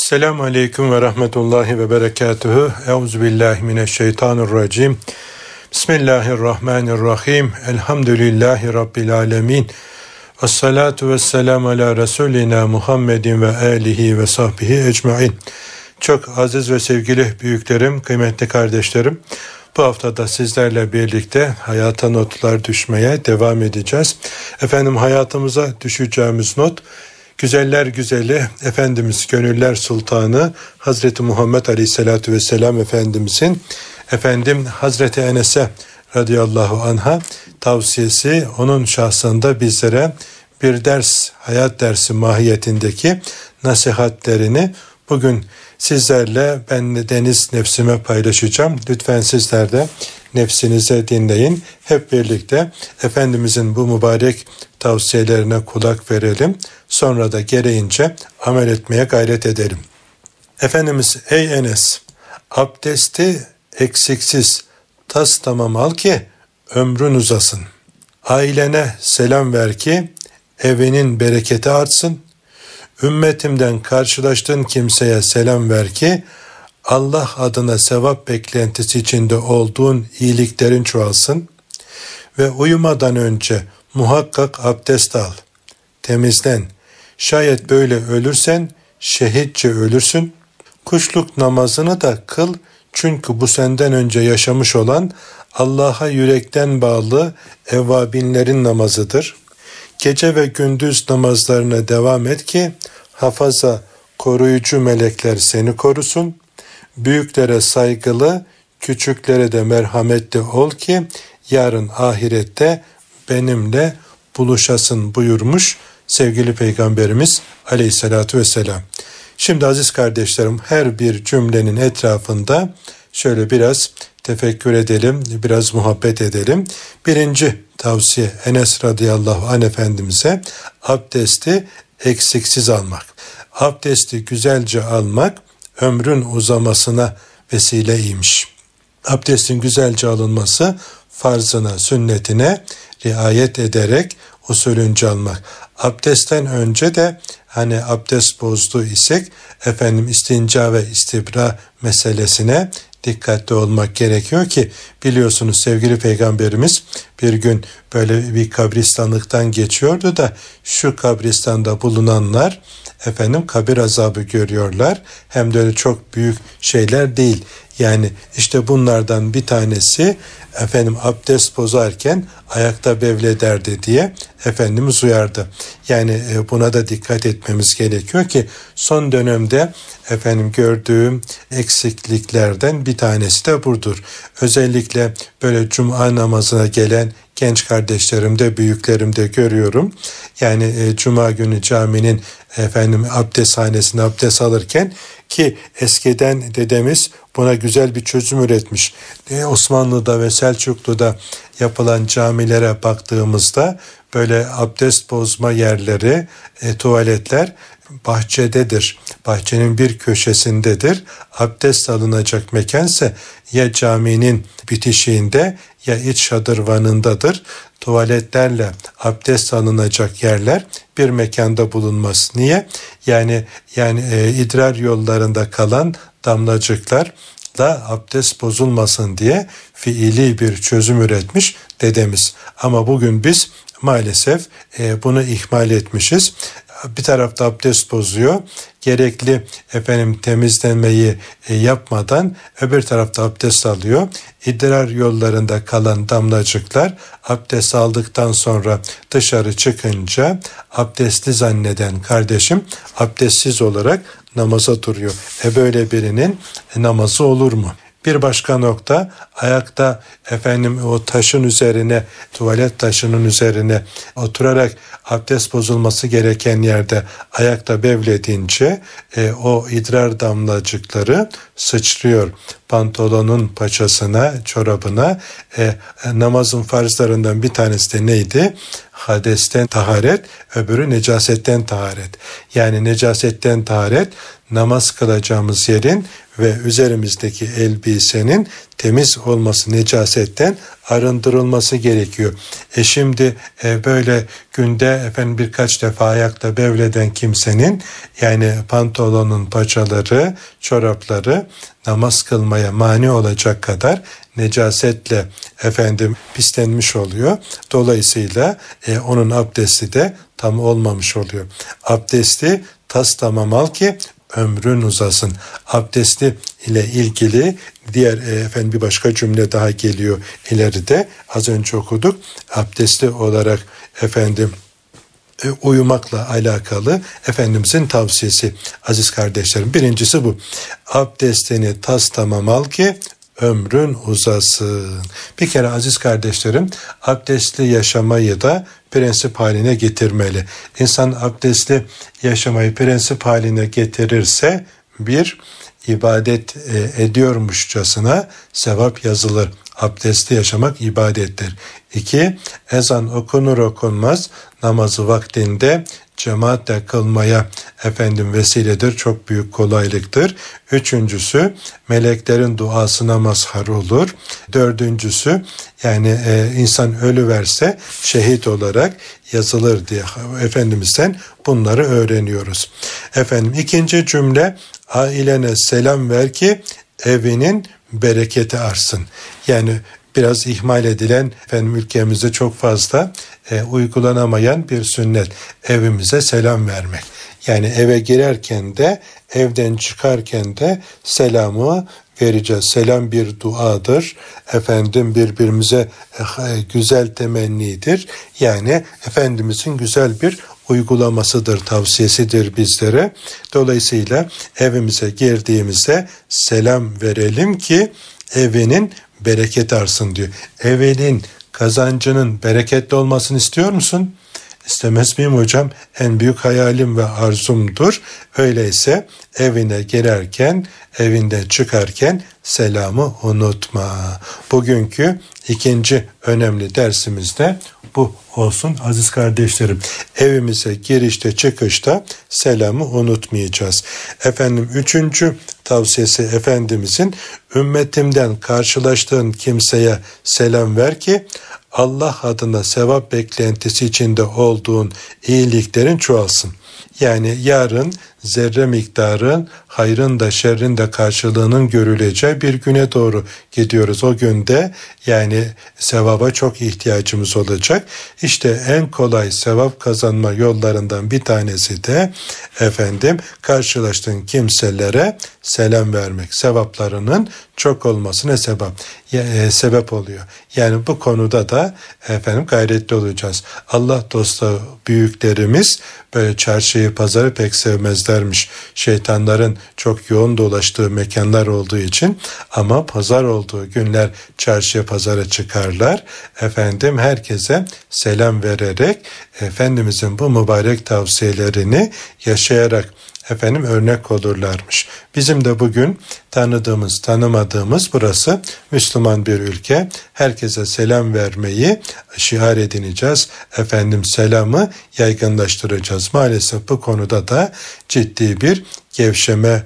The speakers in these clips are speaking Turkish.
Selamun Aleyküm ve Rahmetullahi ve Berekatuhu. Euzu billahi mineşşeytanirracim. Bismillahirrahmanirrahim. Elhamdülillahi Rabbil alemin. Ve salatu ve selamu ala Resulina Muhammedin ve alihi ve sahbihi ecmain. Çok aziz ve sevgili büyüklerim, kıymetli kardeşlerim. Bu haftada sizlerle birlikte hayata notlar düşmeye devam edeceğiz. Efendim hayatımıza düşeceğimiz not Güzeller güzeli Efendimiz Gönüller Sultanı Hazreti Muhammed Aleyhisselatü Vesselam Efendimizin efendim Hazreti Enes'e radıyallahu anha tavsiyesi onun şahsında bizlere bir ders, hayat dersi mahiyetindeki nasihatlerini bugün sizlerle ben de deniz nefsime paylaşacağım. Lütfen sizler de nefsinize dinleyin. Hep birlikte Efendimizin bu mübarek tavsiyelerine kulak verelim. Sonra da gereğince amel etmeye gayret edelim. Efendimiz ey Enes abdesti eksiksiz tas tamam al ki ömrün uzasın. Ailene selam ver ki evinin bereketi artsın. Ümmetimden karşılaştığın kimseye selam ver ki Allah adına sevap beklentisi içinde olduğun iyiliklerin çoğalsın ve uyumadan önce muhakkak abdest al. Temizlen. Şayet böyle ölürsen şehitçe ölürsün. Kuşluk namazını da kıl çünkü bu senden önce yaşamış olan Allah'a yürekten bağlı evvabinlerin namazıdır. Gece ve gündüz namazlarına devam et ki hafaza koruyucu melekler seni korusun. Büyüklere saygılı, küçüklere de merhametli ol ki yarın ahirette benimle buluşasın buyurmuş sevgili peygamberimiz aleyhissalatü vesselam. Şimdi aziz kardeşlerim her bir cümlenin etrafında şöyle biraz tefekkür edelim, biraz muhabbet edelim. Birinci tavsiye Enes radıyallahu anh efendimize abdesti eksiksiz almak. Abdesti güzelce almak ömrün uzamasına vesileymiş. Abdestin güzelce alınması farzına, sünnetine riayet ederek usulünce almak. Abdestten önce de hani abdest bozdu isek efendim istinca ve istibra meselesine dikkatli olmak gerekiyor ki biliyorsunuz sevgili peygamberimiz bir gün böyle bir kabristanlıktan geçiyordu da şu kabristanda bulunanlar efendim kabir azabı görüyorlar hem de öyle çok büyük şeyler değil yani işte bunlardan bir tanesi efendim abdest bozarken ayakta bevlederdi diye Efendimiz uyardı. Yani e, buna da dikkat etmemiz gerekiyor ki son dönemde efendim gördüğüm eksikliklerden bir tanesi de budur. Özellikle böyle cuma namazına gelen genç kardeşlerimde, büyüklerimde görüyorum. Yani e, cuma günü caminin efendim abdesthanesinde abdest alırken ki eskiden dedemiz buna güzel bir çözüm üretmiş. E, Osmanlı'da ve Selçuklu'da yapılan camilere baktığımızda böyle abdest bozma yerleri, e, tuvaletler bahçededir. Bahçenin bir köşesindedir. Abdest alınacak mekanse ya caminin bitişiğinde ya iç şadırvanındadır. Tuvaletlerle abdest alınacak yerler bir mekanda bulunmaz. Niye? Yani yani e, idrar yollarında kalan damlacıklar da abdest bozulmasın diye fiili bir çözüm üretmiş dedemiz. Ama bugün biz maalesef e, bunu ihmal etmişiz bir tarafta abdest bozuyor. Gerekli efendim temizlenmeyi e, yapmadan öbür tarafta abdest alıyor. İdrar yollarında kalan damlacıklar abdest aldıktan sonra dışarı çıkınca abdestli zanneden kardeşim abdestsiz olarak namaza duruyor. E böyle birinin namazı olur mu? Bir başka nokta ayakta efendim o taşın üzerine tuvalet taşının üzerine oturarak abdest bozulması gereken yerde ayakta bevledince e, o idrar damlacıkları sıçrıyor pantolonun paçasına, çorabına. E, namazın farzlarından bir tanesi de neydi? Hadesten taharet, öbürü necasetten taharet. Yani necasetten taharet namaz kılacağımız yerin ve üzerimizdeki elbisenin temiz olması necasetten arındırılması gerekiyor. E şimdi e, böyle günde efendim birkaç defa ayakta bevleden kimsenin yani pantolonun paçaları, çorapları namaz kılmaya mani olacak kadar necasetle efendim pislenmiş oluyor. Dolayısıyla e, onun abdesti de tam olmamış oluyor. Abdesti tas tamam al ki ömrün uzasın. Abdesti ile ilgili diğer e, efendim bir başka cümle daha geliyor ileride. Az önce okuduk. Abdestli olarak efendim e, uyumakla alakalı Efendimizin tavsiyesi aziz kardeşlerim. Birincisi bu. Abdestini tas tamam al ki ömrün uzasın. Bir kere aziz kardeşlerim abdestli yaşamayı da prensip haline getirmeli. İnsan abdestli yaşamayı prensip haline getirirse bir ibadet e, ediyormuşçasına sevap yazılır. Abdestli yaşamak ibadettir. İki, ezan okunur okunmaz namazı vaktinde cemaatle kılmaya efendim vesiledir. Çok büyük kolaylıktır. Üçüncüsü meleklerin duasına mazhar olur. Dördüncüsü yani e, insan ölü verse şehit olarak yazılır diye Efendimiz'den bunları öğreniyoruz. Efendim ikinci cümle ailene selam ver ki evinin bereketi arsın. Yani biraz ihmal edilen efendim ülkemizde çok fazla e, uygulanamayan bir sünnet evimize selam vermek. Yani eve girerken de evden çıkarken de selamı vereceğiz. Selam bir duadır. Efendim birbirimize e, güzel temennidir. Yani Efendimizin güzel bir uygulamasıdır, tavsiyesidir bizlere. Dolayısıyla evimize girdiğimizde selam verelim ki evinin bereket arsın diyor. Evinin kazancının bereketli olmasını istiyor musun? İstemez miyim hocam? En büyük hayalim ve arzumdur. Öyleyse evine girerken, evinde çıkarken selamı unutma. Bugünkü ikinci önemli dersimizde bu olsun aziz kardeşlerim. Evimize girişte çıkışta selamı unutmayacağız. Efendim üçüncü tavsiyesi Efendimizin ümmetimden karşılaştığın kimseye selam ver ki Allah adına sevap beklentisi içinde olduğun iyiliklerin çoğalsın. Yani yarın zerre miktarı hayrın da şerrin de karşılığının görüleceği bir güne doğru gidiyoruz. O günde yani sevaba çok ihtiyacımız olacak. İşte en kolay sevap kazanma yollarından bir tanesi de efendim karşılaştığın kimselere selam vermek. Sevaplarının çok olmasına sebep e, sebep oluyor. Yani bu konuda da efendim gayretli olacağız. Allah dostu büyüklerimiz böyle çarşıyı pazarı pek sevmezlermiş. Şeytanların çok yoğun dolaştığı mekanlar olduğu için ama pazar olduğu günler çarşıya pazara çıkarlar. Efendim herkese selam vererek Efendimizin bu mübarek tavsiyelerini yaşayarak efendim örnek olurlarmış. Bizim de bugün tanıdığımız, tanımadığımız burası Müslüman bir ülke. Herkese selam vermeyi şiar edineceğiz. Efendim selamı yaygınlaştıracağız. Maalesef bu konuda da ciddi bir gevşeme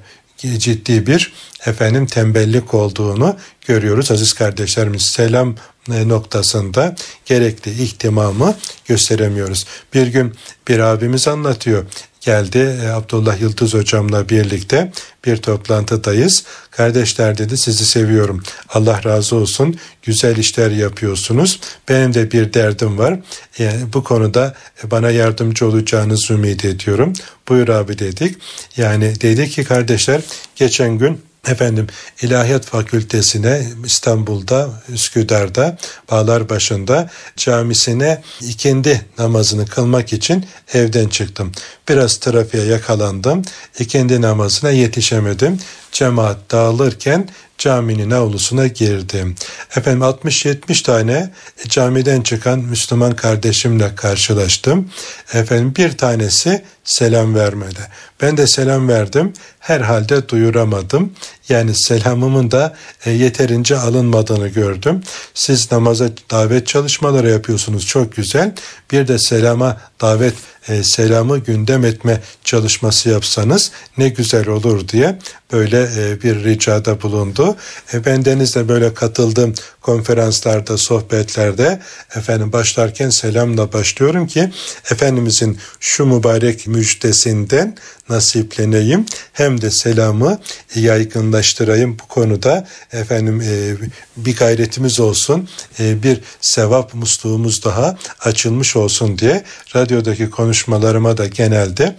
ciddi bir efendim tembellik olduğunu görüyoruz aziz kardeşlerimiz. Selam noktasında gerekli ihtimamı gösteremiyoruz. Bir gün bir abimiz anlatıyor geldi e, Abdullah Yıldız hocamla birlikte bir toplantıdayız. Kardeşler dedi sizi seviyorum. Allah razı olsun. Güzel işler yapıyorsunuz. Benim de bir derdim var. Yani bu konuda bana yardımcı olacağınızı ümit ediyorum. Buyur abi dedik. Yani dedi ki kardeşler geçen gün Efendim İlahiyat Fakültesine İstanbul'da, Üsküdar'da, Bağlarbaşı'nda camisine ikindi namazını kılmak için evden çıktım. Biraz trafiğe yakalandım. İkindi namazına yetişemedim. Cemaat dağılırken caminin avlusuna girdim. Efendim 60-70 tane camiden çıkan Müslüman kardeşimle karşılaştım. Efendim bir tanesi selam vermedi. Ben de selam verdim. Herhalde duyuramadım. Yani selamımın da e, yeterince alınmadığını gördüm. Siz namaza davet çalışmaları yapıyorsunuz çok güzel. Bir de selama davet e, selamı gündem etme çalışması yapsanız ne güzel olur diye böyle e, bir ricada bulundu. E, bendeniz de böyle katıldım konferanslarda, sohbetlerde efendim başlarken selamla başlıyorum ki Efendimizin şu mübarek müjdesinden nasipleneyim hem de selamı yaygınlaştırayım bu konuda efendim e, bir gayretimiz olsun bir sevap musluğumuz daha açılmış olsun diye radyodaki konuşmalarıma da genelde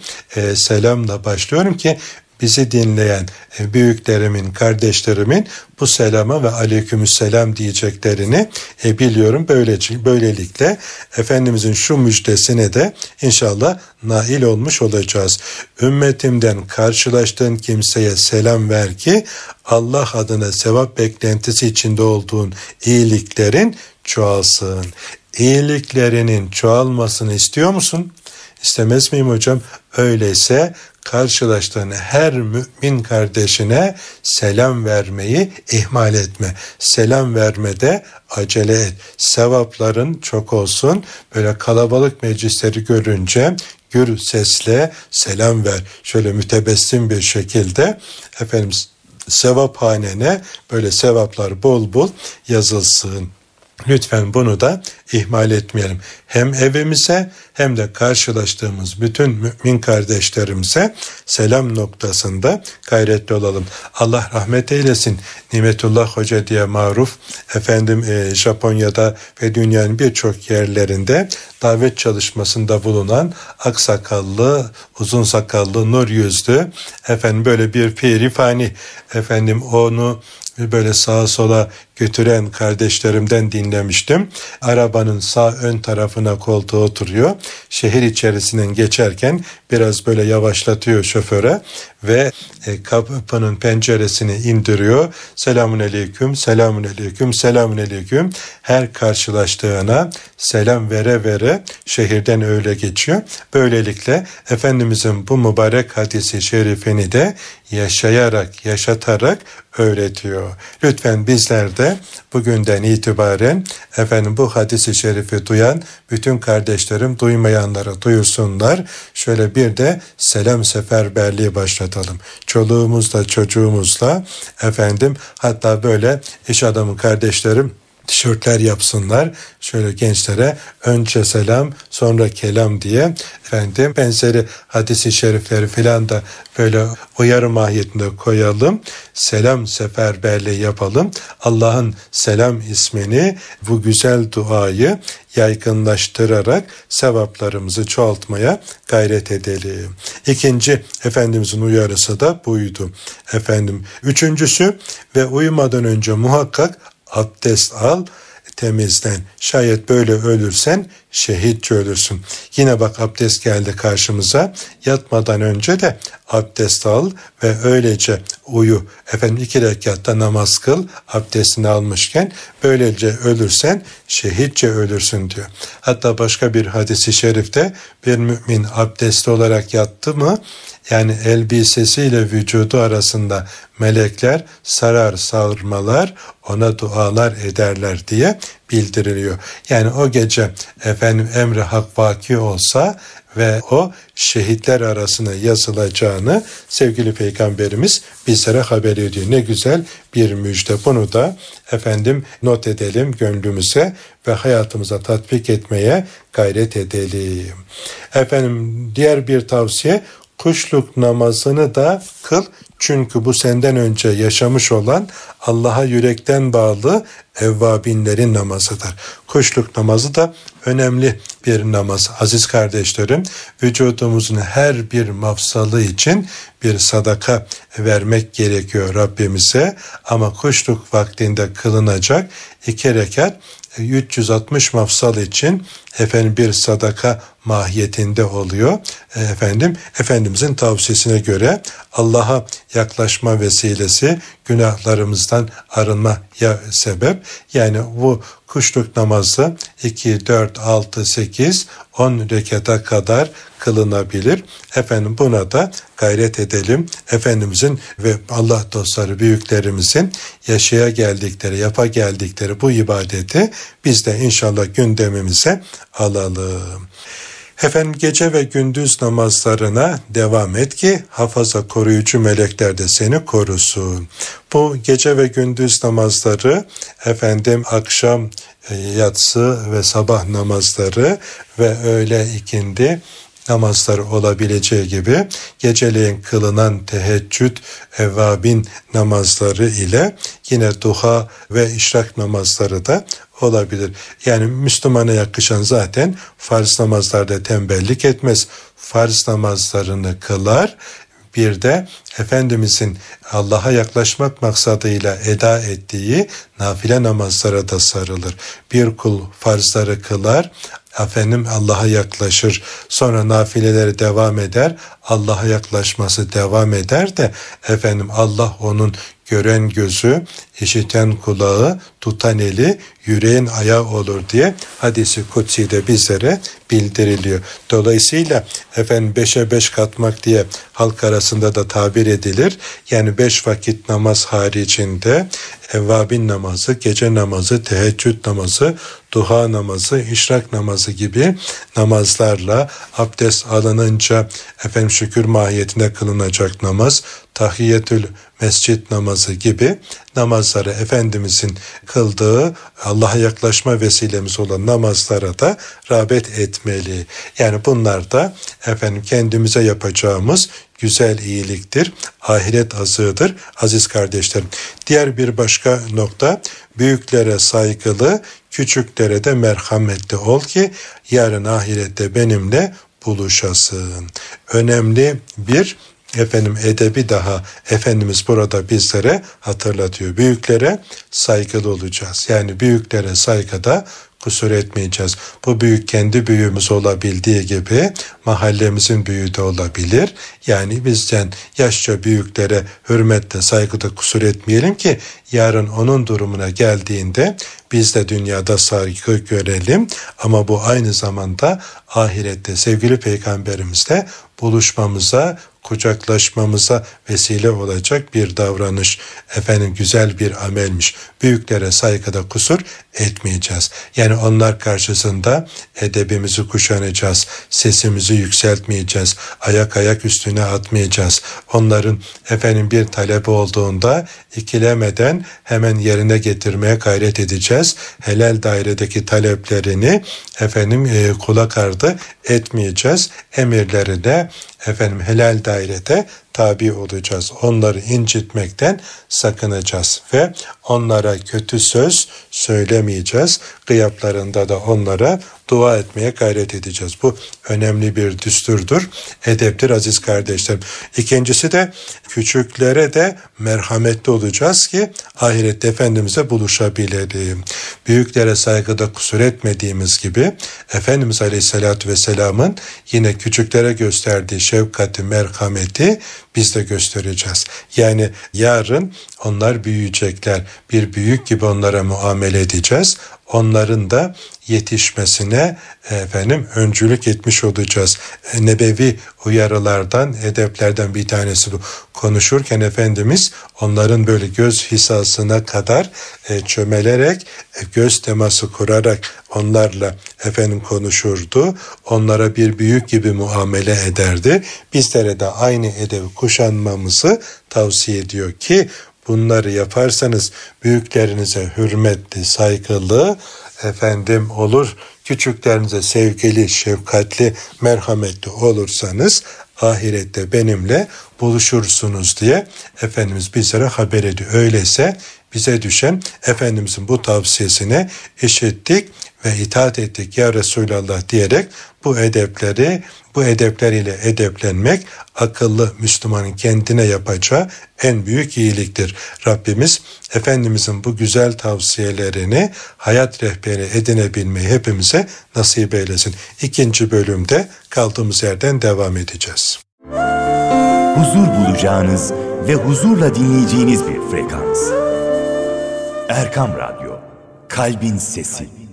selamla başlıyorum ki bizi dinleyen e, büyüklerimin, kardeşlerimin bu selama ve aleykümselam diyeceklerini e, biliyorum. Böylece, böylelikle Efendimizin şu müjdesine de inşallah nail olmuş olacağız. Ümmetimden karşılaştığın kimseye selam ver ki Allah adına sevap beklentisi içinde olduğun iyiliklerin çoğalsın. İyiliklerinin çoğalmasını istiyor musun? İstemez miyim hocam? Öyleyse karşılaştığın her mümin kardeşine selam vermeyi ihmal etme. Selam vermede acele et. Sevapların çok olsun. Böyle kalabalık meclisleri görünce gür sesle selam ver. Şöyle mütebessim bir şekilde efendim sevap hanene böyle sevaplar bol bol yazılsın. Lütfen bunu da ihmal etmeyelim. Hem evimize hem de karşılaştığımız bütün mümin kardeşlerimize selam noktasında gayretli olalım. Allah rahmet eylesin. Nimetullah Hoca diye maruf efendim e, Japonya'da ve dünyanın birçok yerlerinde davet çalışmasında bulunan aksakallı, uzun sakallı, nur yüzlü efendim böyle bir pirifani efendim onu böyle sağa sola götüren kardeşlerimden dinlemiştim. Arabanın sağ ön tarafına koltuğa oturuyor. Şehir içerisinden geçerken biraz böyle yavaşlatıyor şoföre ve e, kapının penceresini indiriyor. Selamun aleyküm, selamun aleyküm, selamun aleyküm. Her karşılaştığına selam vere vere şehirden öyle geçiyor. Böylelikle Efendimizin bu mübarek hadisi şerifini de yaşayarak, yaşatarak öğretiyor. Lütfen bizler de bugünden itibaren efendim bu hadisi şerifi duyan bütün kardeşlerim duymayanlara duyursunlar. Şöyle bir de selam seferberliği başlatalım. Çoluğumuzla çocuğumuzla efendim hatta böyle iş adamı kardeşlerim tişörtler yapsınlar. Şöyle gençlere önce selam sonra kelam diye efendim benzeri hadisi şerifleri filan da böyle uyarı mahiyetinde koyalım. Selam seferberliği yapalım. Allah'ın selam ismini bu güzel duayı yaygınlaştırarak sevaplarımızı çoğaltmaya gayret edelim. İkinci Efendimizin uyarısı da buydu. Efendim üçüncüsü ve uyumadan önce muhakkak abdest al temizlen. Şayet böyle ölürsen şehitçe ölürsün. Yine bak abdest geldi karşımıza. Yatmadan önce de abdest al ve öylece uyu. Efendim iki rekatta namaz kıl abdestini almışken böylece ölürsen şehitçe ölürsün diyor. Hatta başka bir hadisi şerifte bir mümin abdestli olarak yattı mı yani elbisesiyle vücudu arasında melekler sarar sarmalar ona dualar ederler diye bildiriliyor. Yani o gece efendim emri hak vaki olsa ve o şehitler arasına yazılacağını sevgili peygamberimiz bizlere haber ediyor. Ne güzel bir müjde. Bunu da efendim not edelim gönlümüze ve hayatımıza tatbik etmeye gayret edelim. Efendim diğer bir tavsiye kuşluk namazını da kıl. Çünkü bu senden önce yaşamış olan Allah'a yürekten bağlı evvabinlerin namazıdır. Kuşluk namazı da önemli bir namaz. Aziz kardeşlerim, vücudumuzun her bir mafsalı için bir sadaka vermek gerekiyor Rabbimize. Ama kuşluk vaktinde kılınacak iki rekat 360 mafsal için efendim bir sadaka mahiyetinde oluyor. E, efendim Efendimizin tavsiyesine göre Allah'a yaklaşma vesilesi günahlarımızdan arınma ya sebep. Yani bu kuşluk namazı 2, 4, 6, 8, 10 rekata kadar kılınabilir. Efendim buna da gayret edelim. Efendimizin ve Allah dostları büyüklerimizin yaşaya geldikleri, yapa geldikleri bu ibadeti biz de inşallah gündemimize alalım. Efendim gece ve gündüz namazlarına devam et ki hafaza koruyucu melekler de seni korusun. Bu gece ve gündüz namazları efendim akşam e, yatsı ve sabah namazları ve öğle ikindi namazları olabileceği gibi geceleyin kılınan teheccüd, evvabin namazları ile yine duha ve işrak namazları da olabilir. Yani Müslümana yakışan zaten farz namazlarda tembellik etmez. Farz namazlarını kılar, bir de Efendimizin Allah'a yaklaşmak maksadıyla eda ettiği nafile namazlara da sarılır. Bir kul farzları kılar, efendim Allah'a yaklaşır. Sonra nafileleri devam eder. Allah'a yaklaşması devam eder de efendim Allah onun gören gözü, işiten kulağı, tutan eli, yüreğin ayağı olur diye hadisi kutsi de bizlere bildiriliyor. Dolayısıyla efendim beşe beş katmak diye halk arasında da tabir edilir. Yani beş vakit namaz haricinde evvabin namazı, gece namazı, teheccüd namazı, duha namazı, işrak namazı gibi namazlarla abdest alınınca efendim şükür mahiyetinde kılınacak namaz, tahiyyetül mescit namazı gibi namazları Efendimizin kıldığı Allah'a yaklaşma vesilemiz olan namazlara da rağbet etmeli. Yani bunlar da efendim kendimize yapacağımız güzel iyiliktir, ahiret azığıdır aziz kardeşlerim. Diğer bir başka nokta büyüklere saygılı, küçüklere de merhametli ol ki yarın ahirette benimle buluşasın. Önemli bir efendim edebi daha Efendimiz burada bizlere hatırlatıyor. Büyüklere saygılı olacağız. Yani büyüklere saygıda kusur etmeyeceğiz. Bu büyük kendi büyüğümüz olabildiği gibi mahallemizin büyüğü de olabilir. Yani bizden yaşça büyüklere hürmetle saygıda kusur etmeyelim ki yarın onun durumuna geldiğinde biz de dünyada saygı görelim ama bu aynı zamanda ahirette sevgili peygamberimizle buluşmamıza, kucaklaşmamıza vesile olacak bir davranış. Efendim güzel bir amelmiş. Büyüklere saygıda kusur etmeyeceğiz. Yani onlar karşısında edebimizi kuşanacağız. Sesimizi yükseltmeyeceğiz. Ayak ayak üstüne atmayacağız. Onların efendim bir talebi olduğunda ikilemeden hemen yerine getirmeye gayret edeceğiz. Helal dairedeki taleplerini efendim e, kulak ardı etmeyeceğiz. Emirlerine efendim helal dairede tabi olacağız. Onları incitmekten sakınacağız ve onlara kötü söz söylemeyeceğiz. Gıyaplarında da onlara dua etmeye gayret edeceğiz. Bu önemli bir düsturdur. Edeptir aziz kardeşlerim. İkincisi de küçüklere de merhametli olacağız ki ahirette Efendimiz'e buluşabilelim. Büyüklere saygıda kusur etmediğimiz gibi Efendimiz Aleyhisselatü Vesselam'ın yine küçüklere gösterdiği şefkati, merhameti biz de göstereceğiz. Yani yarın onlar büyüyecekler. Bir büyük gibi onlara muamele edeceğiz. Onların da yetişmesine efendim öncülük etmiş olacağız. E, nebevi uyarılardan, edeplerden bir tanesi bu. Konuşurken Efendimiz onların böyle göz hizasına kadar e, çömelerek, e, göz teması kurarak onlarla efendim konuşurdu. Onlara bir büyük gibi muamele ederdi. Bizlere de aynı edebi kuşanmamızı tavsiye ediyor ki bunları yaparsanız büyüklerinize hürmetli, saygılı, efendim olur. Küçüklerinize sevgili, şefkatli, merhametli olursanız ahirette benimle buluşursunuz diye Efendimiz bizlere haber ediyor. Öyleyse bize düşen Efendimizin bu tavsiyesine işittik ve itaat ettik ya Resulallah diyerek bu edepleri bu edepleriyle edeplenmek akıllı Müslümanın kendine yapacağı en büyük iyiliktir. Rabbimiz Efendimizin bu güzel tavsiyelerini hayat rehberi edinebilmeyi hepimize nasip eylesin. İkinci bölümde kaldığımız yerden devam edeceğiz. Huzur bulacağınız ve huzurla dinleyeceğiniz bir frekans. Erkam Radyo, Kalbin Sesi.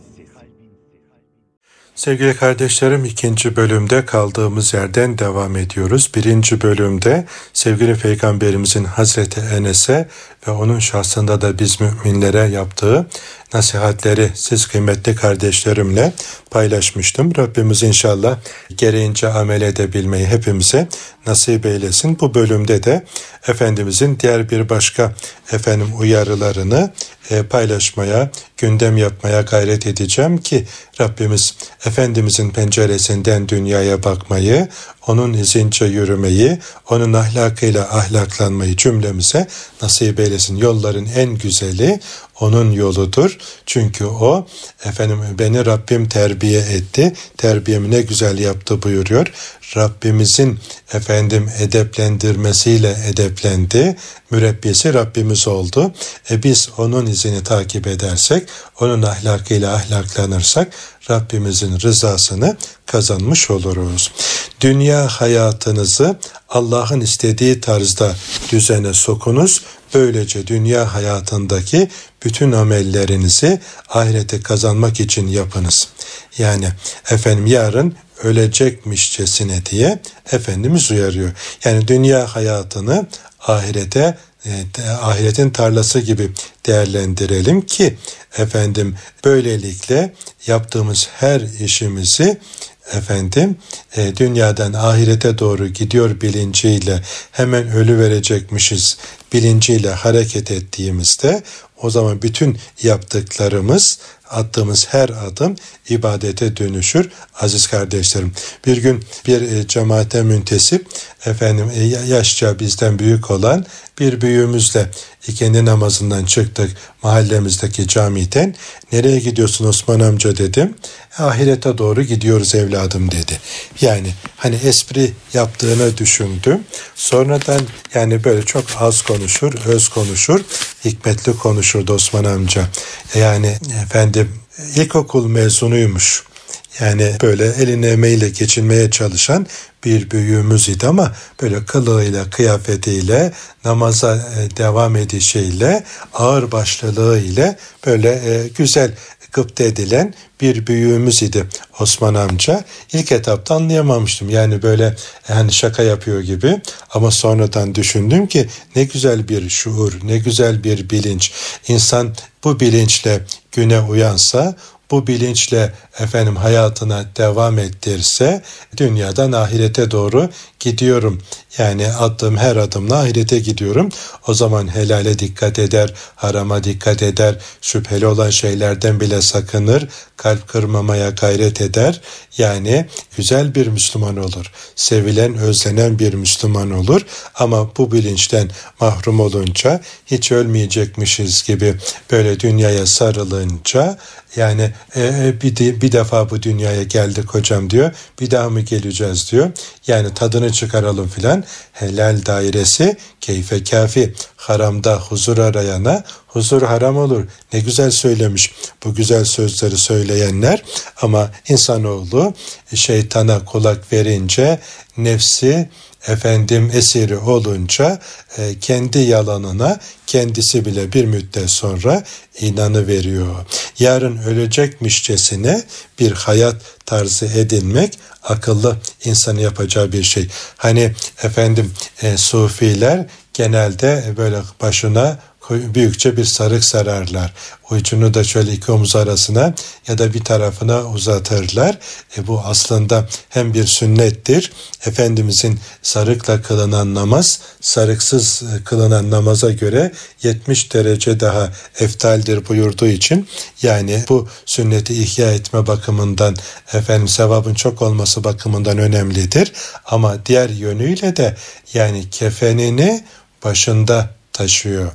Sevgili kardeşlerim ikinci bölümde kaldığımız yerden devam ediyoruz. Birinci bölümde sevgili Peygamberimizin Hazreti Enes'e ve onun şahsında da biz müminlere yaptığı nasihatleri siz kıymetli kardeşlerimle paylaşmıştım. Rabbimiz inşallah gereğince amel edebilmeyi hepimize nasip eylesin. Bu bölümde de Efendimizin diğer bir başka efendim uyarılarını e, paylaşmaya, gündem yapmaya gayret edeceğim ki Rabbimiz Efendimizin penceresinden dünyaya bakmayı, onun izince yürümeyi, onun ahlakıyla ahlaklanmayı cümlemize nasip eylesin. Yolların en güzeli onun yoludur. Çünkü o efendim beni Rabbim terbiye etti. Terbiyemi ne güzel yaptı buyuruyor. Rabbimizin efendim edeplendirmesiyle edeplendi. Mürebbisi Rabbimiz oldu. E biz onun izini takip edersek, onun ahlakıyla ahlaklanırsak Rabbimizin rızasını kazanmış oluruz. Dünya hayatınızı Allah'ın istediği tarzda düzene sokunuz. Böylece dünya hayatındaki bütün amellerinizi ahirete kazanmak için yapınız. Yani efendim yarın ölecekmişçesine diye Efendimiz uyarıyor. Yani dünya hayatını ahirete e, ahiretin tarlası gibi değerlendirelim ki efendim böylelikle yaptığımız her işimizi efendim e, dünyadan ahirete doğru gidiyor bilinciyle hemen ölü verecekmişiz bilinciyle hareket ettiğimizde o zaman bütün yaptıklarımız attığımız her adım ibadete dönüşür aziz kardeşlerim. Bir gün bir e, cemaate müntesip efendim e, yaşça bizden büyük olan bir büyüğümüzle ikindi namazından çıktık mahallemizdeki camiden. Nereye gidiyorsun Osman amca dedim. Ahirete doğru gidiyoruz evladım dedi. Yani hani espri yaptığını düşündüm. Sonradan yani böyle çok az konuşur, öz konuşur, hikmetli konuşur Osman amca. Yani efendim ilkokul mezunuymuş. Yani böyle eline emeğiyle geçinmeye çalışan bir büyüğümüz idi ama böyle kılığıyla, kıyafetiyle, namaza e, devam edişiyle, ağır başlılığı ile böyle e, güzel gıpta edilen bir büyüğümüz idi Osman amca. İlk etapta anlayamamıştım. Yani böyle yani şaka yapıyor gibi ama sonradan düşündüm ki ne güzel bir şuur, ne güzel bir bilinç. İnsan bu bilinçle güne uyansa bu bilinçle efendim hayatına devam ettirse dünyadan ahirete doğru gidiyorum. Yani attığım her adımla ahirete gidiyorum. O zaman helale dikkat eder, harama dikkat eder, şüpheli olan şeylerden bile sakınır, kalp kırmamaya gayret eder. Yani güzel bir Müslüman olur. Sevilen, özlenen bir Müslüman olur. Ama bu bilinçten mahrum olunca hiç ölmeyecekmişiz gibi böyle dünyaya sarılınca yani e, e bir, de, bir defa bu dünyaya geldik hocam diyor. Bir daha mı geleceğiz diyor. Yani tadını çıkaralım filan. Helal dairesi keyfe kafi. Haramda huzur arayana huzur haram olur. Ne güzel söylemiş bu güzel sözleri söyleyenler ama insanoğlu şeytana kulak verince nefsi efendim esiri olunca e, kendi yalanına kendisi bile bir müddet sonra inanı veriyor. Yarın ölecekmişçesine bir hayat tarzı edinmek akıllı insanı yapacağı bir şey. Hani efendim e, sufiler genelde böyle başına büyükçe bir sarık sararlar. Ucunu da şöyle iki omuz arasına ya da bir tarafına uzatırlar. E bu aslında hem bir sünnettir. Efendimizin sarıkla kılınan namaz sarıksız e, kılınan namaza göre 70 derece daha eftaldir buyurduğu için yani bu sünneti ihya etme bakımından efendim sevabın çok olması bakımından önemlidir. Ama diğer yönüyle de yani kefenini başında taşıyor.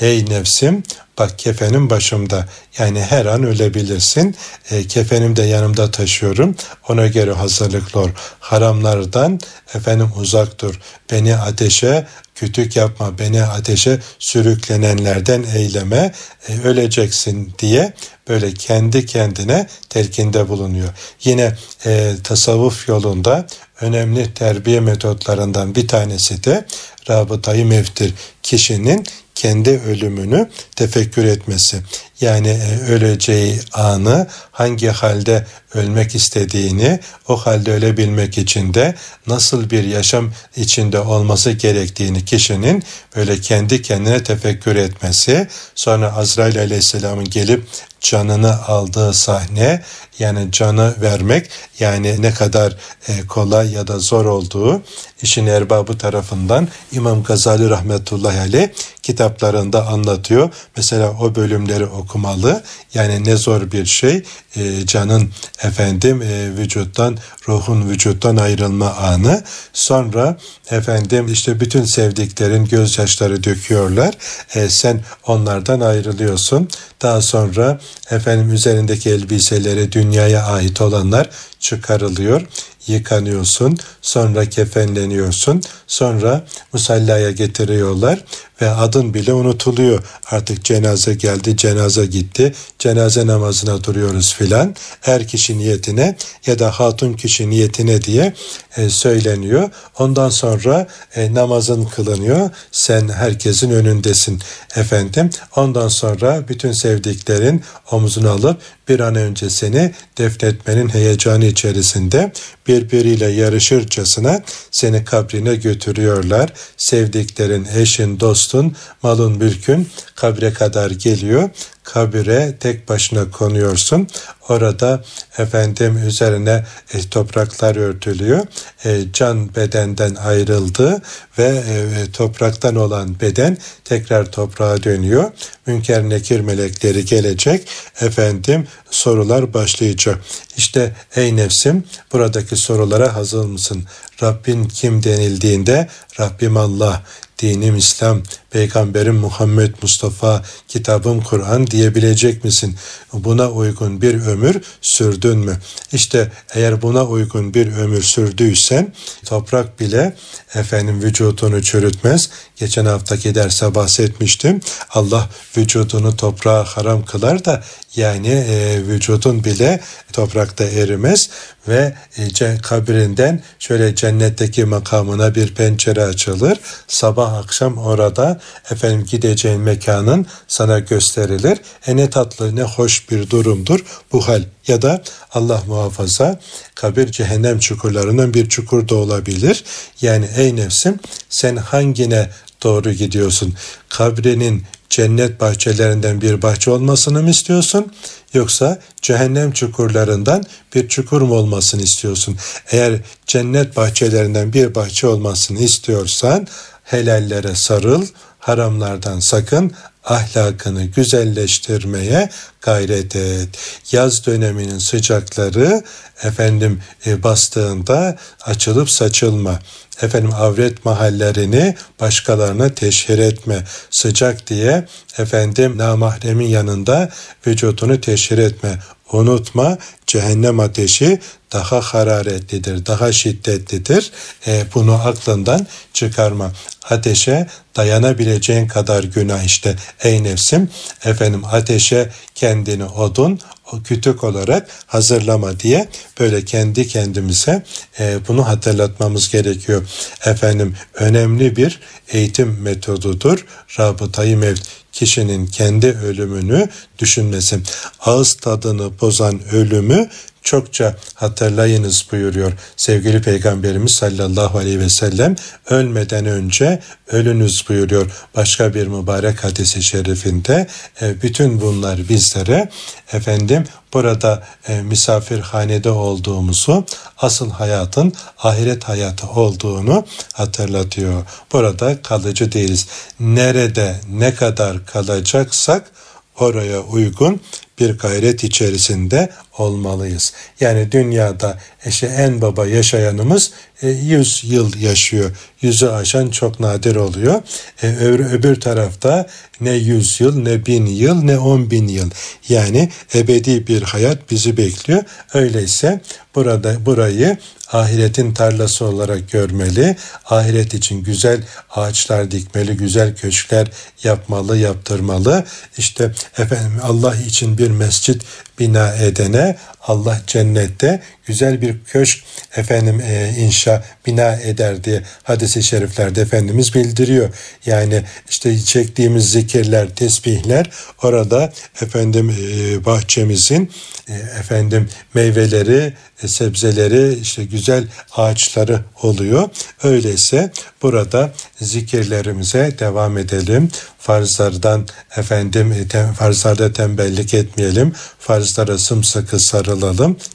Ey nefsim bak kefenim başımda. Yani her an ölebilirsin. E, kefenim de yanımda taşıyorum. Ona göre hazırlıklı ol. Haramlardan efendim uzak dur. Beni ateşe kütük yapma. Beni ateşe sürüklenenlerden eyleme. E, öleceksin diye böyle kendi kendine telkinde bulunuyor. Yine e, tasavvuf yolunda önemli terbiye metotlarından bir tanesi de rabıtayı mevtir. Kişinin kendi ölümünü tefekkür etmesi. Yani e, öleceği anı hangi halde ölmek istediğini o halde ölebilmek için de nasıl bir yaşam içinde olması gerektiğini kişinin böyle kendi kendine tefekkür etmesi sonra Azrail aleyhisselamın gelip canını aldığı sahne yani canı vermek yani ne kadar e, kolay ya da zor olduğu işin erbabı tarafından İmam Gazali rahmetullahi aleyh kitaplarında anlatıyor. Mesela o bölümleri okumalı. Yani ne zor bir şey e, canın efendim e, vücuttan ruhun vücuttan ayrılma anı. Sonra efendim işte bütün sevdiklerin gözyaşları döküyorlar. E, sen onlardan ayrılıyorsun. Daha sonra efendim üzerindeki elbiseleri dünyaya ait olanlar çıkarılıyor yıkanıyorsun, sonra kefenleniyorsun, sonra musallaya getiriyorlar ve adın bile unutuluyor. Artık cenaze geldi, cenaze gitti, cenaze namazına duruyoruz filan. Er kişi niyetine ya da hatun kişi niyetine diye e, söyleniyor. Ondan sonra e, namazın kılınıyor. Sen herkesin önündesin efendim. Ondan sonra bütün sevdiklerin omzunu alıp bir an önce seni defnetmenin heyecanı içerisinde birbiriyle yarışırcasına seni kabrine götürüyorlar. Sevdiklerin, eşin, dostun, malın, mülkün kabre kadar geliyor kabire tek başına konuyorsun. Orada efendim üzerine e, topraklar örtülüyor. E, can bedenden ayrıldı ve e, topraktan olan beden tekrar toprağa dönüyor. Münker nekir melekleri gelecek. Efendim sorular başlayacak. İşte ey nefsim buradaki sorulara hazır mısın? Rabbin kim denildiğinde Rabbim Allah dinim İslam, peygamberim Muhammed Mustafa, kitabım Kur'an diyebilecek misin? Buna uygun bir ömür sürdün mü? İşte eğer buna uygun bir ömür sürdüysen toprak bile efendim vücudunu çürütmez. Geçen haftaki derse bahsetmiştim. Allah vücudunu toprağa haram kılar da yani e, vücudun bile toprakta erimez ve e, kabrinden şöyle cennetteki makamına bir pencere açılır. Sabah akşam orada efendim gideceğin mekanın sana gösterilir. E ne tatlı ne hoş bir durumdur bu hal. Ya da Allah muhafaza kabir cehennem çukurlarının bir çukur da olabilir. Yani ey nefsim sen hangine doğru gidiyorsun? Kabrinin cennet bahçelerinden bir bahçe olmasını mı istiyorsun? Yoksa cehennem çukurlarından bir çukur mu olmasını istiyorsun? Eğer cennet bahçelerinden bir bahçe olmasını istiyorsan helallere sarıl, haramlardan sakın, ahlakını güzelleştirmeye gayret et. Yaz döneminin sıcakları efendim e, bastığında açılıp saçılma. Efendim avret mahallerini başkalarına teşhir etme. Sıcak diye efendim namahremin yanında vücudunu teşhir etme. Unutma cehennem ateşi daha hararetlidir, daha şiddetlidir. E, bunu aklından çıkarma. Ateşe dayanabileceğin kadar günah işte ey nefsim. Efendim ateşe kendini odun, kütük olarak hazırlama diye böyle kendi kendimize e, bunu hatırlatmamız gerekiyor. Efendim önemli bir eğitim metodudur. Rabıtayı mevt kişinin kendi ölümünü düşünmesi. Ağız tadını bozan ölümü çokça hatırlayınız buyuruyor sevgili peygamberimiz sallallahu aleyhi ve sellem ölmeden önce ölünüz buyuruyor başka bir mübarek hadisi şerifinde e, bütün bunlar bizlere efendim burada e, misafirhanede olduğumuzu asıl hayatın ahiret hayatı olduğunu hatırlatıyor. Burada kalıcı değiliz. Nerede ne kadar kalacaksak oraya uygun bir gayret içerisinde olmalıyız. Yani dünyada işte en baba yaşayanımız 100 e, yıl yaşıyor. Yüzü aşan çok nadir oluyor. E, öbür, öbür tarafta ne 100 yıl ne 1000 yıl ne 10 bin yıl. Yani ebedi bir hayat bizi bekliyor. Öyleyse burada burayı ahiretin tarlası olarak görmeli. Ahiret için güzel ağaçlar dikmeli, güzel köşkler yapmalı, yaptırmalı. İşte efendim Allah için bir mescit bina edene Allah cennette güzel bir köşk efendim e, inşa bina eder diye hadisi şeriflerde Efendimiz bildiriyor. Yani işte çektiğimiz zikirler, tesbihler orada efendim e, bahçemizin e, efendim meyveleri, e, sebzeleri, işte güzel ağaçları oluyor. Öyleyse burada zikirlerimize devam edelim. Farzlardan efendim e, tem, farzlarda tembellik etmeyelim. Farzlara sımsıkı sarılalım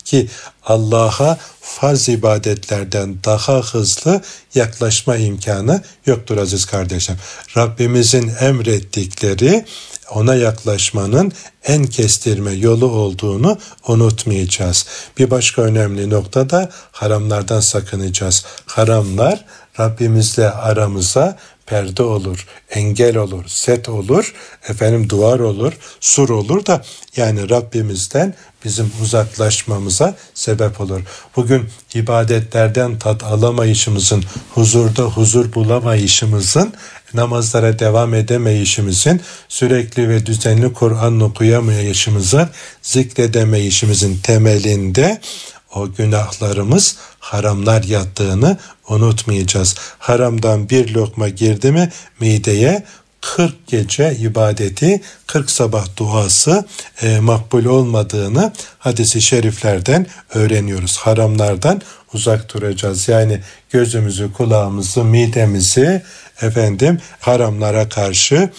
ki Allah'a farz ibadetlerden daha hızlı yaklaşma imkanı yoktur aziz kardeşim. Rabbimizin emrettikleri ona yaklaşmanın en kestirme yolu olduğunu unutmayacağız. Bir başka önemli nokta da haramlardan sakınacağız. Haramlar Rabbimizle aramıza perde olur, engel olur, set olur, efendim duvar olur, sur olur da yani Rabbimizden bizim uzaklaşmamıza sebep olur. Bugün ibadetlerden tat alamayışımızın, huzurda huzur bulamayışımızın, namazlara devam edemeyişimizin, sürekli ve düzenli Kur'an okuyamayışımızın, zikredemeyişimizin temelinde o günahlarımız haramlar yattığını unutmayacağız. Haramdan bir lokma girdi mi mideye 40 gece ibadeti, 40 sabah duası e, makbul olmadığını hadisi şeriflerden öğreniyoruz. Haramlardan uzak duracağız. Yani gözümüzü, kulağımızı, midemizi efendim haramlara karşı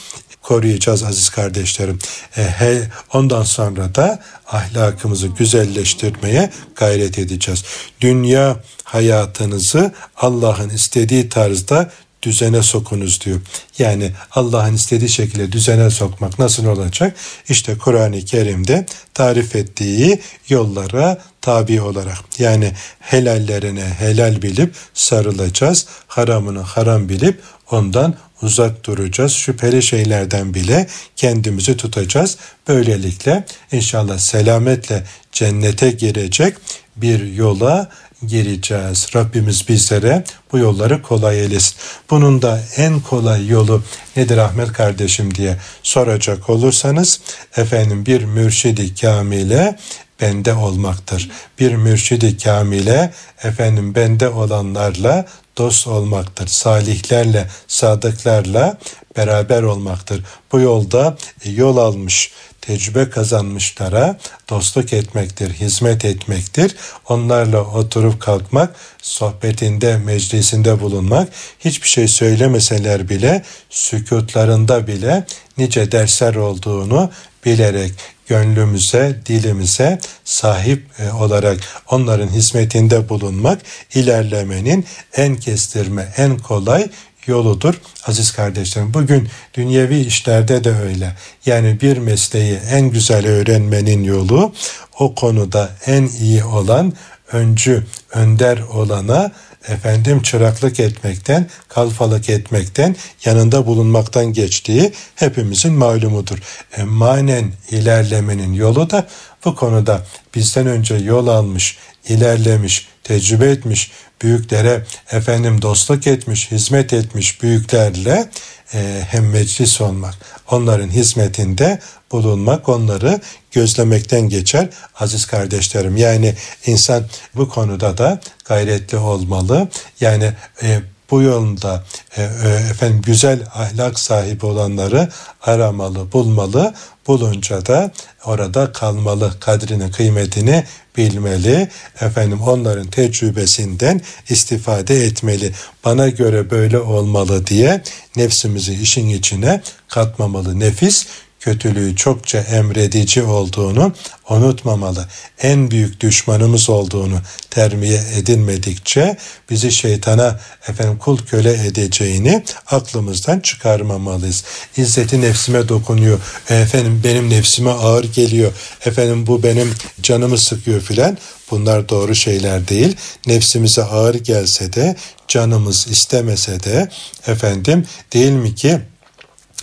koruyacağız aziz kardeşlerim. E, he, ondan sonra da ahlakımızı güzelleştirmeye gayret edeceğiz. Dünya hayatınızı Allah'ın istediği tarzda düzene sokunuz diyor. Yani Allah'ın istediği şekilde düzene sokmak nasıl olacak? İşte Kur'an-ı Kerim'de tarif ettiği yollara tabi olarak yani helallerine helal bilip sarılacağız. Haramını haram bilip ondan uzak duracağız. Şüpheli şeylerden bile kendimizi tutacağız. Böylelikle inşallah selametle cennete girecek bir yola gireceğiz. Rabbimiz bizlere bu yolları kolay eylesin. Bunun da en kolay yolu nedir Ahmet kardeşim diye soracak olursanız efendim bir mürşidi kamile bende olmaktır. Bir mürşidi kamile efendim bende olanlarla dost olmaktır. Salihlerle, sadıklarla beraber olmaktır. Bu yolda yol almış, tecrübe kazanmışlara dostluk etmektir, hizmet etmektir. Onlarla oturup kalkmak, sohbetinde, meclisinde bulunmak, hiçbir şey söylemeseler bile, sükutlarında bile nice dersler olduğunu bilerek gönlümüze, dilimize sahip e, olarak onların hizmetinde bulunmak ilerlemenin en kestirme, en kolay yoludur aziz kardeşlerim. Bugün dünyevi işlerde de öyle. Yani bir mesleği en güzel öğrenmenin yolu o konuda en iyi olan öncü, önder olana efendim çıraklık etmekten, kalfalık etmekten, yanında bulunmaktan geçtiği hepimizin malumudur. E, manen ilerlemenin yolu da bu konuda bizden önce yol almış, ilerlemiş, tecrübe etmiş, büyüklere efendim dostluk etmiş, hizmet etmiş büyüklerle e, hem meclis olmak, onların hizmetinde bulunmak, onları gözlemekten geçer aziz kardeşlerim. Yani insan bu konuda da gayretli olmalı. Yani e, bu yolda e, e, efendim güzel ahlak sahibi olanları aramalı, bulmalı. Bulunca da orada kalmalı, kadrini, kıymetini bilmeli. Efendim onların tecrübesinden istifade etmeli. Bana göre böyle olmalı diye nefsimizi işin içine katmamalı. Nefis kötülüğü çokça emredici olduğunu unutmamalı. En büyük düşmanımız olduğunu terbiye edilmedikçe bizi şeytana efendim kul köle edeceğini aklımızdan çıkarmamalıyız. İzzeti nefsime dokunuyor. Efendim benim nefsime ağır geliyor. Efendim bu benim canımı sıkıyor filan. Bunlar doğru şeyler değil. Nefsimize ağır gelse de canımız istemese de efendim değil mi ki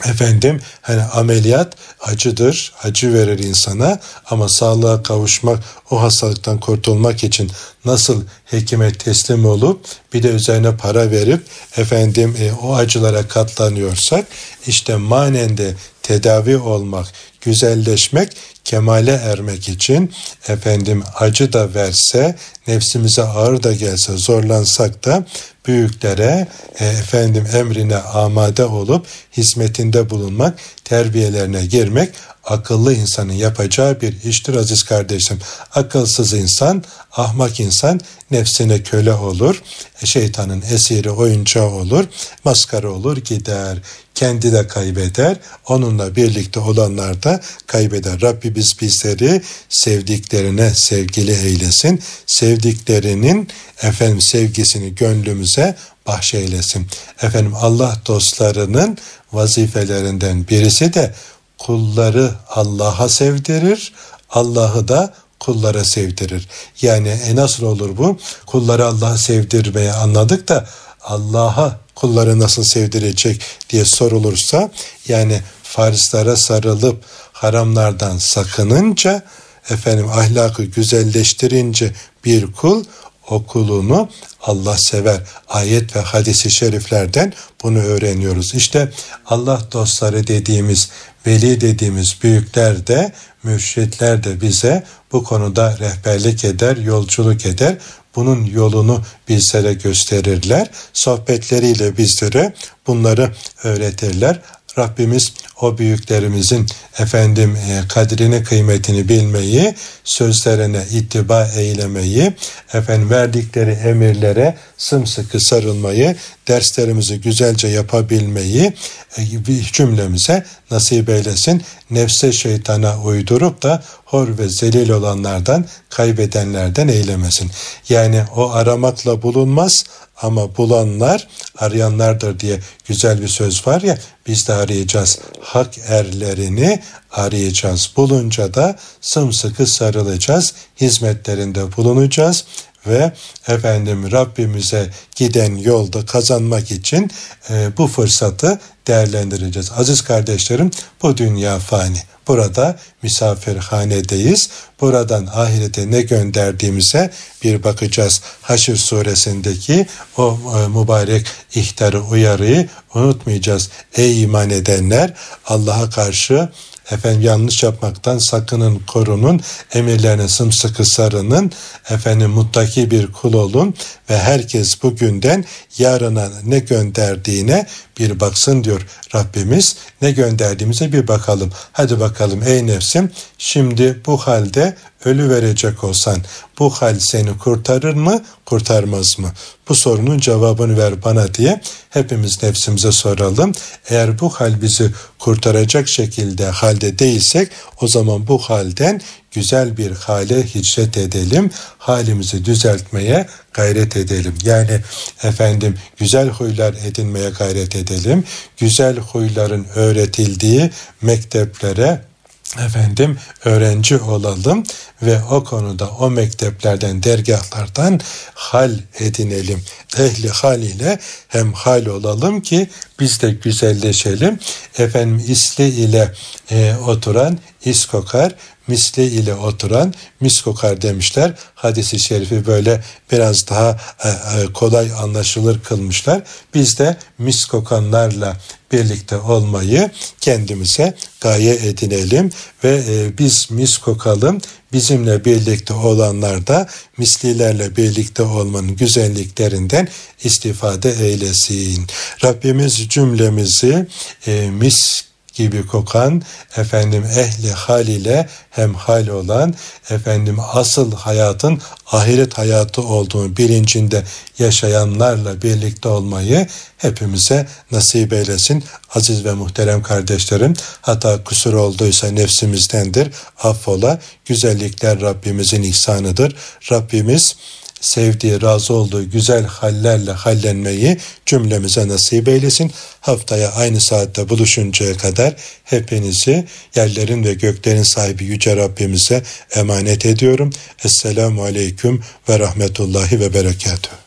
Efendim hani ameliyat acıdır, acı verir insana ama sağlığa kavuşmak, o hastalıktan kurtulmak için nasıl hekime teslim olup bir de üzerine para verip efendim e, o acılara katlanıyorsak işte manen de tedavi olmak, güzelleşmek, kemale ermek için efendim acı da verse, nefsimize ağır da gelse zorlansak da büyüklere e, efendim emrine amade olup hizmetinde bulunmak, terbiyelerine girmek akıllı insanın yapacağı bir iştir aziz kardeşim. Akılsız insan, ahmak insan nefsine köle olur, şeytanın esiri oyuncağı olur, maskara olur gider. Kendi de kaybeder, onunla birlikte olanlar da kaybeder. Rabbimiz bizleri sevdiklerine sevgili eylesin. Sevdiklerinin efendim sevgisini gönlümüze bahşeylesin. Efendim Allah dostlarının vazifelerinden birisi de kulları Allah'a sevdirir, Allah'ı da kullara sevdirir. Yani e nasıl olur bu? Kulları Allah'a sevdirmeye anladık da Allah'a kulları nasıl sevdirecek diye sorulursa yani farzlara sarılıp haramlardan sakınınca efendim ahlakı güzelleştirince bir kul o kulunu Allah sever. Ayet ve hadisi şeriflerden bunu öğreniyoruz. İşte Allah dostları dediğimiz, veli dediğimiz büyükler de, mürşitler de bize bu konuda rehberlik eder, yolculuk eder. Bunun yolunu bizlere gösterirler. Sohbetleriyle bizlere bunları öğretirler. Rabbimiz o büyüklerimizin efendim e, kadrini kıymetini bilmeyi, sözlerine ittiba eylemeyi, efendim verdikleri emirlere sımsıkı sarılmayı, derslerimizi güzelce yapabilmeyi e, cümlemize nasip eylesin. Nefse şeytana uydurup da hor ve zelil olanlardan, kaybedenlerden eylemesin. Yani o aramakla bulunmaz ama bulanlar arayanlardır diye güzel bir söz var ya biz de arayacağız. Hak erlerini arayacağız. Bulunca da sımsıkı sarılacağız. Hizmetlerinde bulunacağız ve efendim Rabbimize giden yolda kazanmak için e, bu fırsatı değerlendireceğiz. Aziz kardeşlerim bu dünya fani. Burada misafirhanedeyiz. Buradan ahirete ne gönderdiğimize bir bakacağız. Haşr suresindeki o e, mübarek ihtarı, uyarıyı unutmayacağız. Ey iman edenler Allah'a karşı efendim yanlış yapmaktan sakının, korunun, emirlerine sımsıkı sarının, efendim muttaki bir kul olun ve herkes bugünden yarına ne gönderdiğine bir baksın diyor Rabbimiz. Ne gönderdiğimize bir bakalım. Hadi bakalım ey nefsim şimdi bu halde ölü verecek olsan bu hal seni kurtarır mı kurtarmaz mı? Bu sorunun cevabını ver bana diye hepimiz nefsimize soralım. Eğer bu hal bizi kurtaracak şekilde halde değilsek o zaman bu halden güzel bir hale hicret edelim. Halimizi düzeltmeye gayret edelim. Yani efendim güzel huylar edinmeye gayret edelim. Güzel huyların öğretildiği mekteplere efendim öğrenci olalım ve o konuda o mekteplerden, dergahlardan hal edinelim. Ehli hal ile hem hal olalım ki biz de güzelleşelim. Efendim isli ile e, oturan is kokar, misli ile oturan mis kokar demişler. Hadisi şerifi böyle biraz daha e, e, kolay anlaşılır kılmışlar. Biz de mis kokanlarla birlikte olmayı kendimize gaye edinelim ve e, biz mis kokalım. Bizimle birlikte olanlar da mislilerle birlikte olmanın güzelliklerinden istifade eylesin. Rabbimiz cümlemizi mis gibi kokan, efendim ehli hal ile hem hal olan, efendim asıl hayatın ahiret hayatı olduğunu bilincinde yaşayanlarla birlikte olmayı hepimize nasip eylesin. Aziz ve muhterem kardeşlerim, hata kusur olduysa nefsimizdendir. Affola, güzellikler Rabbimizin ihsanıdır. Rabbimiz sevdiği, razı olduğu güzel hallerle hallenmeyi cümlemize nasip eylesin. Haftaya aynı saatte buluşuncaya kadar hepinizi yerlerin ve göklerin sahibi Yüce Rabbimize emanet ediyorum. Esselamu Aleyküm ve Rahmetullahi ve Berekatuhu.